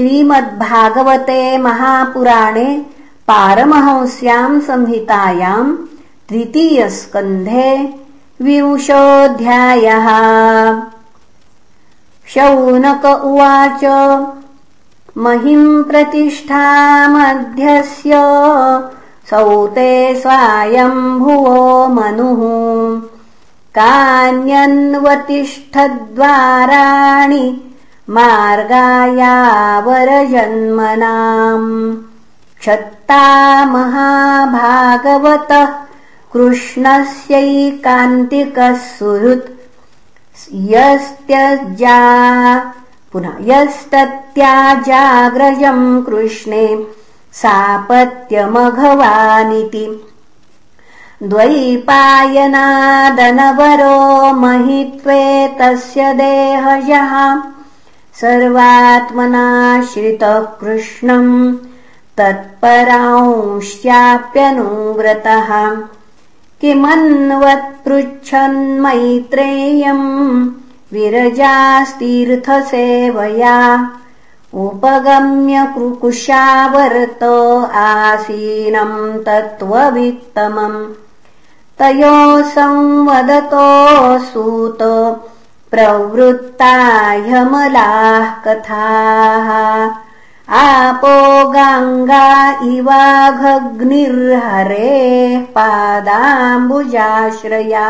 श्रीमद्भागवते महापुराणे पारमहंस्याम् संहितायाम् तृतीयस्कन्धे विंशोऽध्यायः। शौनक उवाच महिम् प्रतिष्ठामध्यस्य सौते स्वायम्भुवो मनुः। कान्यन्वतिष्ठद्वाराणि मार्गायावरजन्मनाम्। क्षत्ता महाभागवतः कृष्णस्यैकान्तिकः सुहृत् यस्त्यजा पुनः यस्तत्याजाग्रजम् कृष्णे सापत्यमघवानिति। द्वैपायनादनवरो महित्वे तस्य देहजः सर्वात्मनाश्रितः कृष्णम्। तत्परांश्चाप्यनुव्रतः। किमन्वत्पृच्छन्मैत्रेयम्? विरजास्तीर्थसेवया। उपगम्य कुकुशावर्त आसीनम् तत्त्ववित्तमम्। तयोः संवदतो सूत प्रवृत्ताह्यमलाः कथाः। आपो गङ्गा इवाघग्निर्हरेः पादाम्बुजाश्रया।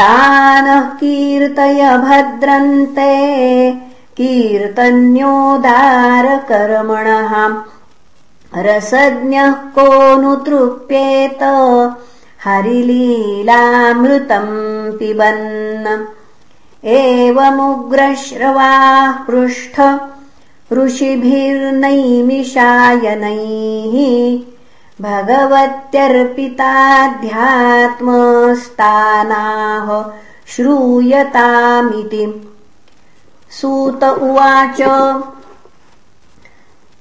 तानः कीर्तय भद्रन्ते कीर्तन्योदारकर्मणः। रसज्ञः को नु तृप्येत हरिलीलामृतम् पिबन् एवमुग्रश्रवाः पृष्ठ ऋषिभिर्नैमिषायनैः भगवत्यर्पिताध्यात्मस्तानाः श्रूयतामिति। सूत उवाच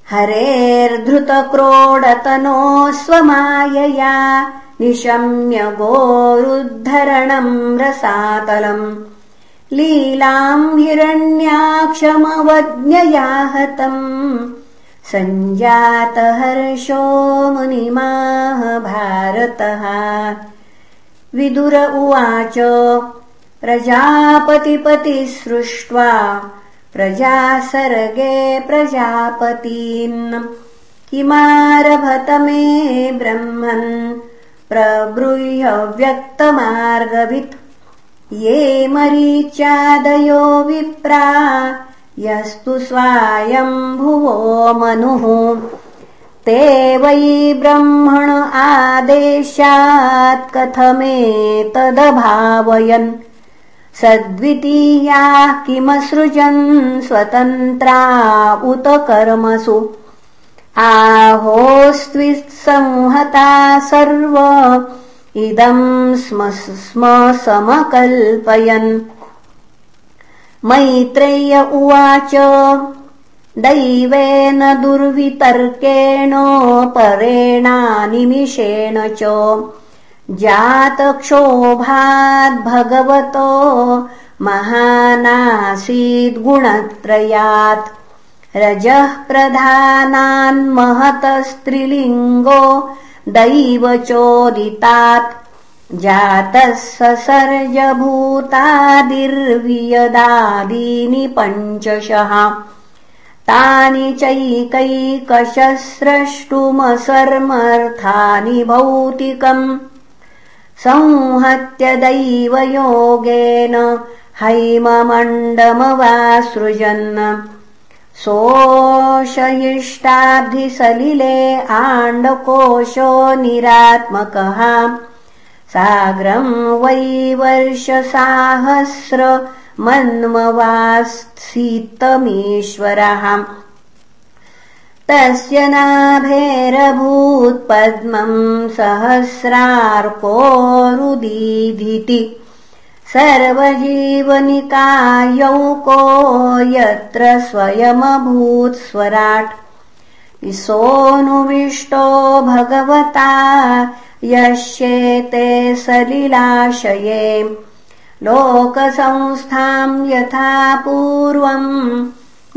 हरेर्धृतक्रोडतनो स्वमायया निशम्य गोरुद्धरणम् रसातलम् लीलाम् हिरण्याक्षमवज्ञयाहतम् सञ्जातहर्षो मुनिमाह भारतः। विदुर उवाच प्रजापतिपति सृष्ट्वा प्रजासर्गे प्रजापतीन्। किमारभत मे ब्रह्मन् प्रब्रूह्य व्यक्तमार्गवित्। ये मरीचादयो विप्रा यस्तु स्वायम्भुवो मनुः। ते वै ब्रह्मण आदेशात् कथमेतदभावयन्। सद्वितीयाः किमसृजन् स्वतन्त्रा उत कर्मसु सर्व। इदम् स्म स्म समकल्पयन्। मैत्रेय उवाच दैवेन दुर्वितर्केण परेणानिमिषेण च जातक्षोभाद्भगवतो महानासीद्गुणत्रयात् रजः प्रधानान्महतस्त्रिलिङ्गो दैव चोदितात् जातः ससर्जभूतादिर्वियदादीनि पञ्चशः। तानि चैकैकशस्रष्टुमसर्मर्थानि भौतिकम्। संहत्य दैवयोगेन हैममण्डमवासृजन् सोषयिष्टाब्धिसलिले आण्डकोशो निरात्मकः। साग्रम् वै वर्षसाहस्र मन्मवासीत्तमीश्वरः तस्य नाभेरभूत्पद्मम् सहस्रार्कोरुदीधिति सर्वजीवनिकायौको यत्र स्वयमभूत्स्वराट् सोऽनुविष्टो भगवता यस्येते सलिलाशये। लोकसंस्थाम् यथा पूर्वम्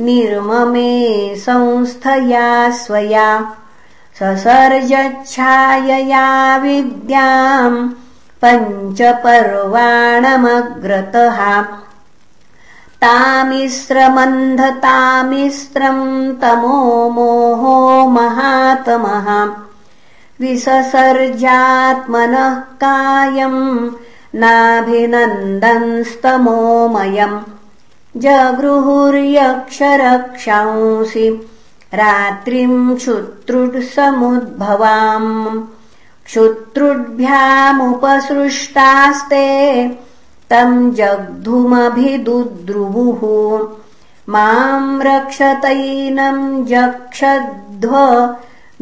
निर्ममे संस्थया स्वया। ससर्जच्छायया विद्याम् पञ्चपर्वाणमग्रतः। तामिस्रमन्धतामिस्रम् तमो मोहो महातमः। विससर्जात्मनः कायम् नाभिनन्दंस्तमोमयम् जगृहुर्यक्षरक्षांसि रात्रिम् क्षुत्रुसमुद्भवाम् क्षुत्रुभ्यामुपसृष्टास्ते तम् जग्धुमभिदुद्रुवुः। माम् रक्षतैनम् जक्षध्व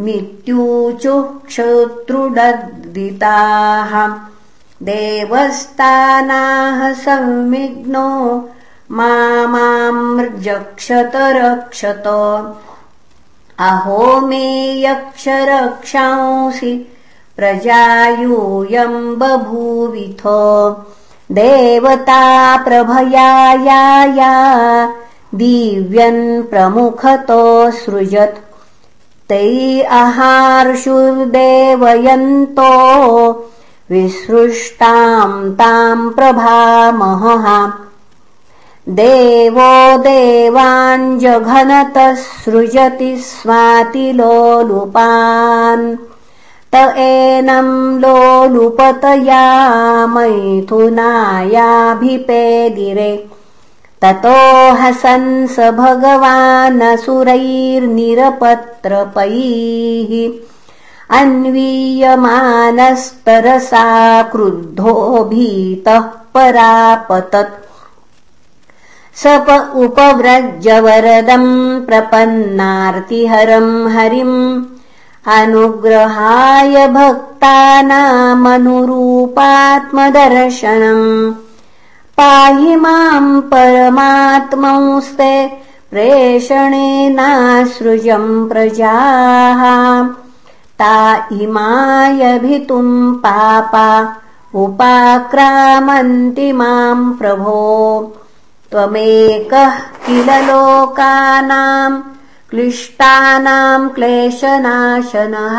मित्यूचुः क्षत्रुडद्दिताः देवस्तानाः संविघ्नो मामामृजक्षत रक्षत अहो मे यक्षरक्षांसि प्रजायूयम् बभूविथो। देवता प्रभयाया दिव्यन् प्रमुखतो सृजत्। तै अहार्षुर्देवयन्तो विसृष्टाम् ताम् प्रभामहः। देवो देवाञ्जघनतः सृजति स्वातिलोलुपान् त एनम् लोलुपतया मैथुनायाभिपेदिरे ततो हसन्स भगवानसुरैर्निरपत्रपैः। अन्वीयमानस्तरसा क्रुद्धो भीतः परापतत्। सप उपव्रजवरदम् प्रपन्नार्तिहरम् हरिम् अनुग्रहाय भक्तानामनुरूपात्मदर्शनम् पाहि माम् परमात्मंस्ते प्रेषणेनासृजम् प्रजाः। ता इमायभितुम् पापा उपाक्रामन्ति माम् प्रभो। त्वमेकः किल लोकानाम् क्लिष्टानाम् क्लेशनाशनः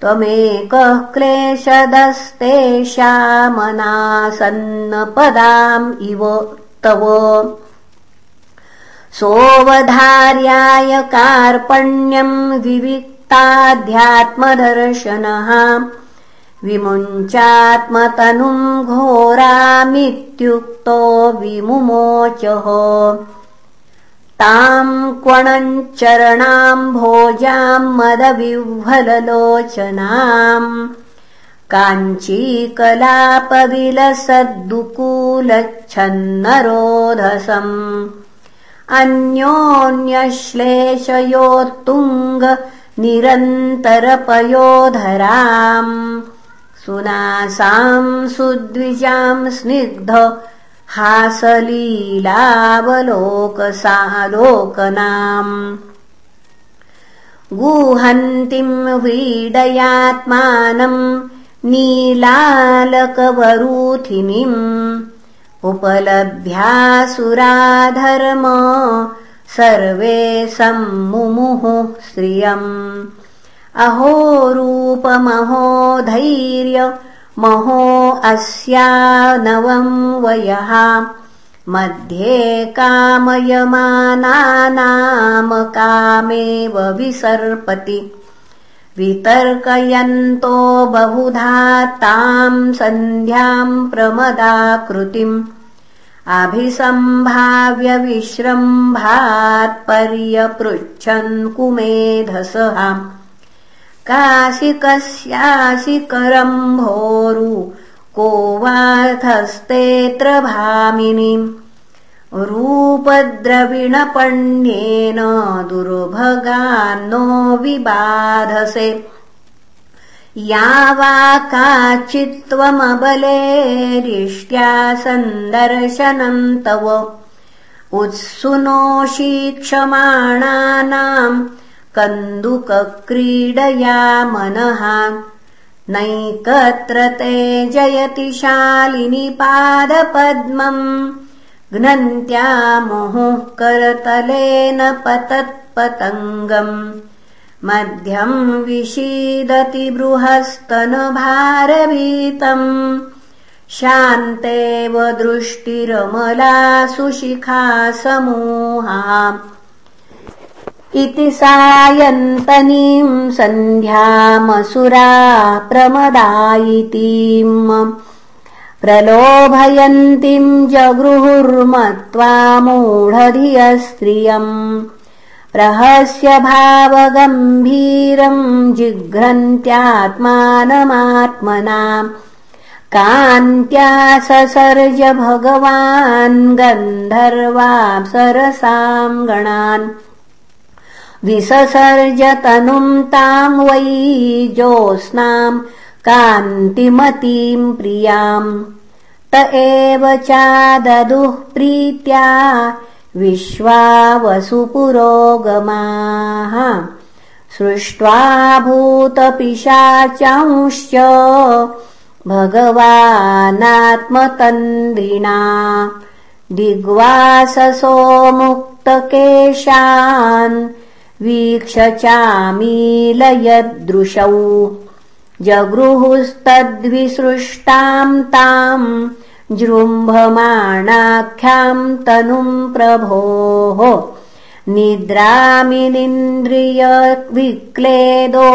त्वमेकः क्लेशदस्तेषामनासन्नपदाम् इव तव। सोऽवधार्याय कार्पण्यम् विविक्ताध्यात्मदर्शनः। विमुञ्चात्मतनुम् घोरामित्युक्तो विमुमोचः ताम् क्वणञ्चरणाम् भोजाम् मदविह्वललोचनाम्। काञ्चीकलापविलसद्दुकूलच्छन्नरोधसम्। अन्योन्यश्लेषयोत्तुङ्ग निरन्तरपयोधराम्। सुनासाम् सुद्विजाम् स्निग्ध हासलीलावलोकसालोकनाम्। गुहन्तिम् वीडयात्मानम् नीलालकवरूथिनीम्। उपलभ्यासुराधर्म सर्वे सम्मुमुहुः श्रियम्। अहो रूपमहो धैर्य महो अस्या नवम् वयः। मध्ये विसर्पति। वितर्कयन्तो बहुधा ताम् सन्ध्याम् प्रमदाकृतिम्। अभिसम्भाव्य विश्रम्भात्पर्यपृच्छन् कुमेधसः काशिकस्यासि करम्भोरु को वाथस्तेऽत्र भामिनीम् रूपद्रविणपण्येन दुर्भगान्नो विबाधसे। या वा काचित्त्वमबलेरिष्ट्या सन्दर्शनम् तव उत्सुनोषीक्षमाणानाम् कन्दुकक्रीडया मनः नैकत्र ते जयति शालिनि पादपद्मम्। घ्नन्त्यामुहुः करतलेन पतत्पतङ्गम्। मध्यम् विषीदति बृहस्तनभारभीतम्। शान्तेव दृष्टिरमला सुशिखा समूहा इति सायन्तनीम् सन्ध्यामसुरा प्रमदायितीम् प्रलोभयन्तीम् जगृहुर्मत्वा मूढधियस्त्रियम् प्रहस्य भावगम्भीरम् जिघ्रन्त्यात्मानमात्मना। कान्त्या ससर्ज भगवान् गन्धर्वाप्सरसाम् गणान् विससर्जतनुम् ताम् वै ज्योत्स्नाम् कान्तिमतीम् प्रियाम् त एव चाददुः प्रीत्या विश्वावसुपुरोगमाः। सृष्ट्वा भूतपिशाचांश्च भगवानात्मतन्द्रिणा। दिग्वाससो मुक्तकेशान् वीक्ष चामीलयदृशौ जगृहुस्तद्विसृष्टाम् ताम् जृम्भमाणाख्याम् तनुम् प्रभोः। निद्रामिनिन्द्रियविक्लेदो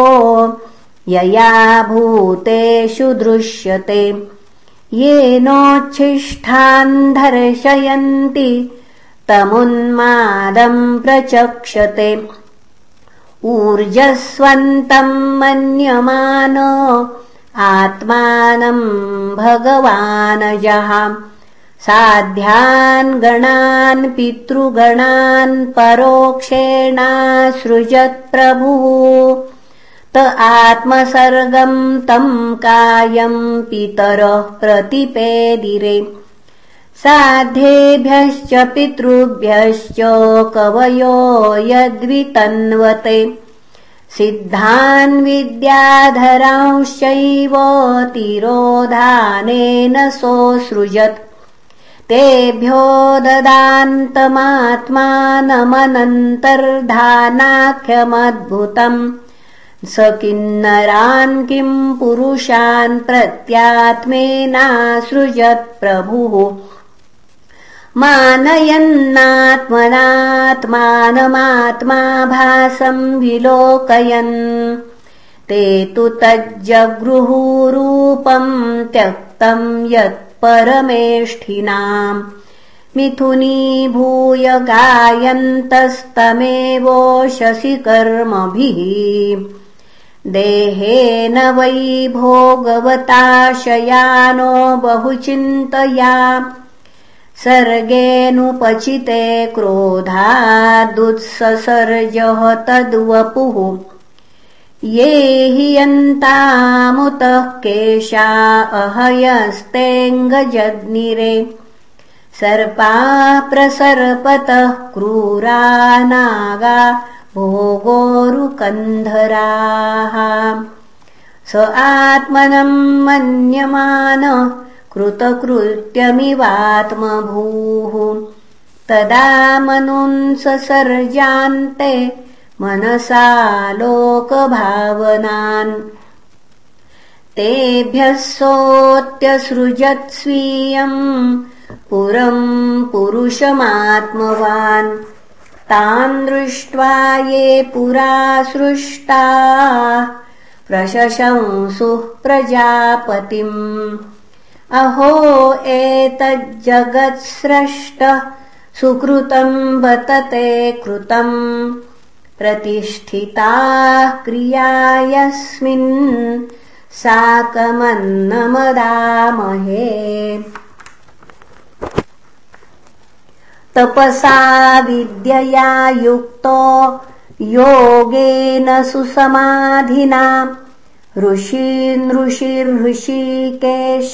यया भूतेषु दृश्यते। येनोच्छिष्ठान् दर्शयन्ति तमुन्मादम् प्रचक्षते ऊर्जस्वन्तम् मन्यमान आत्मानम् भगवानजः साध्यान् गणान् पितृगणान् परोक्षेणासृजत्प्रभुः त आत्मसर्गम् तम् कायम् पितरः प्रतिपेदिरे साध्येभ्यश्च पितृभ्यश्च कवयो यद्वितन्वते। सिद्धान् विद्याधरांश्चैव तिरोधानेन सोऽसृजत्। तेभ्यो ददान्तमात्मानमनन्तर्धानाख्यमद्भुतम्। स किन्नरान् किम् पुरुषान् प्रत्यात्मेनासृजत् प्रभुः मानयन्नात्मनात्मानमात्मा भासम् विलोकयन्। ते तु तज्जगृहुरूपम् त्यक्तम् यत्परमेष्ठिनाम् मिथुनीभूय गायन्तस्तमेवोशसि कर्मभिः। देहेन वै भोगवताशयानो बहुचिन्तया सर्गेऽनुपचिते क्रोधादुत्ससर्जः तद्वपुः। ये हि यन्तामुतः केशा अहयस्तेऽङ्गजग्निरे। सर्पा प्रसर्पतः क्रूरा नागा भोगोरुकन्धराः। स आत्मनम् मन्यमान कृतकृत्यमिवात्मभूः। तदा मनुंससर्जान्ते मनसा लोकभावनान्। तेभ्यः सोऽत्यसृजत् स्वीयम् पुरम् पुरुषमात्मवान्। तान् दृष्ट्वा ये पुरा सृष्टा प्रशशंसुः प्रजापतिम् अहो एतज्जगत्स्रष्टः सुकृतम् बतते कृतम्। प्रतिष्ठिताः क्रिया यस्मिन् साकमन्नमदामहे। तपसा विद्यया युक्तो योगेन सुसमाधिना। ऋषीन् ऋषिर्षिकेश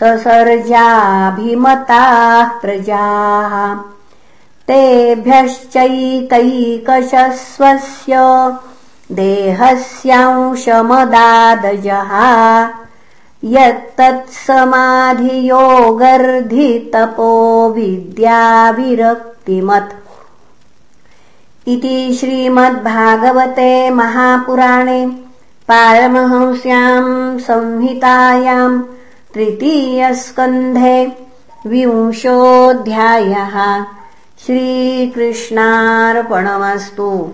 ससर्जाभिमताः प्रजाः। तेभ्यश्चैकैकशस्वस्य देहस्यांशमदादजः। यत्तत्समाधियोगर्धितपो विद्याविरक्तिमत्। इति श्रीमद्भागवते महापुराणे पारमहंस्याम् संहितायाम् तृतीयस्कन्धे विंशोऽध्यायः श्रीकृष्णार्पणमस्तु।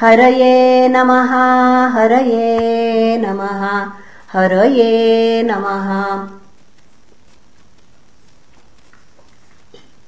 हरये नमः हरये नमः हरये नमः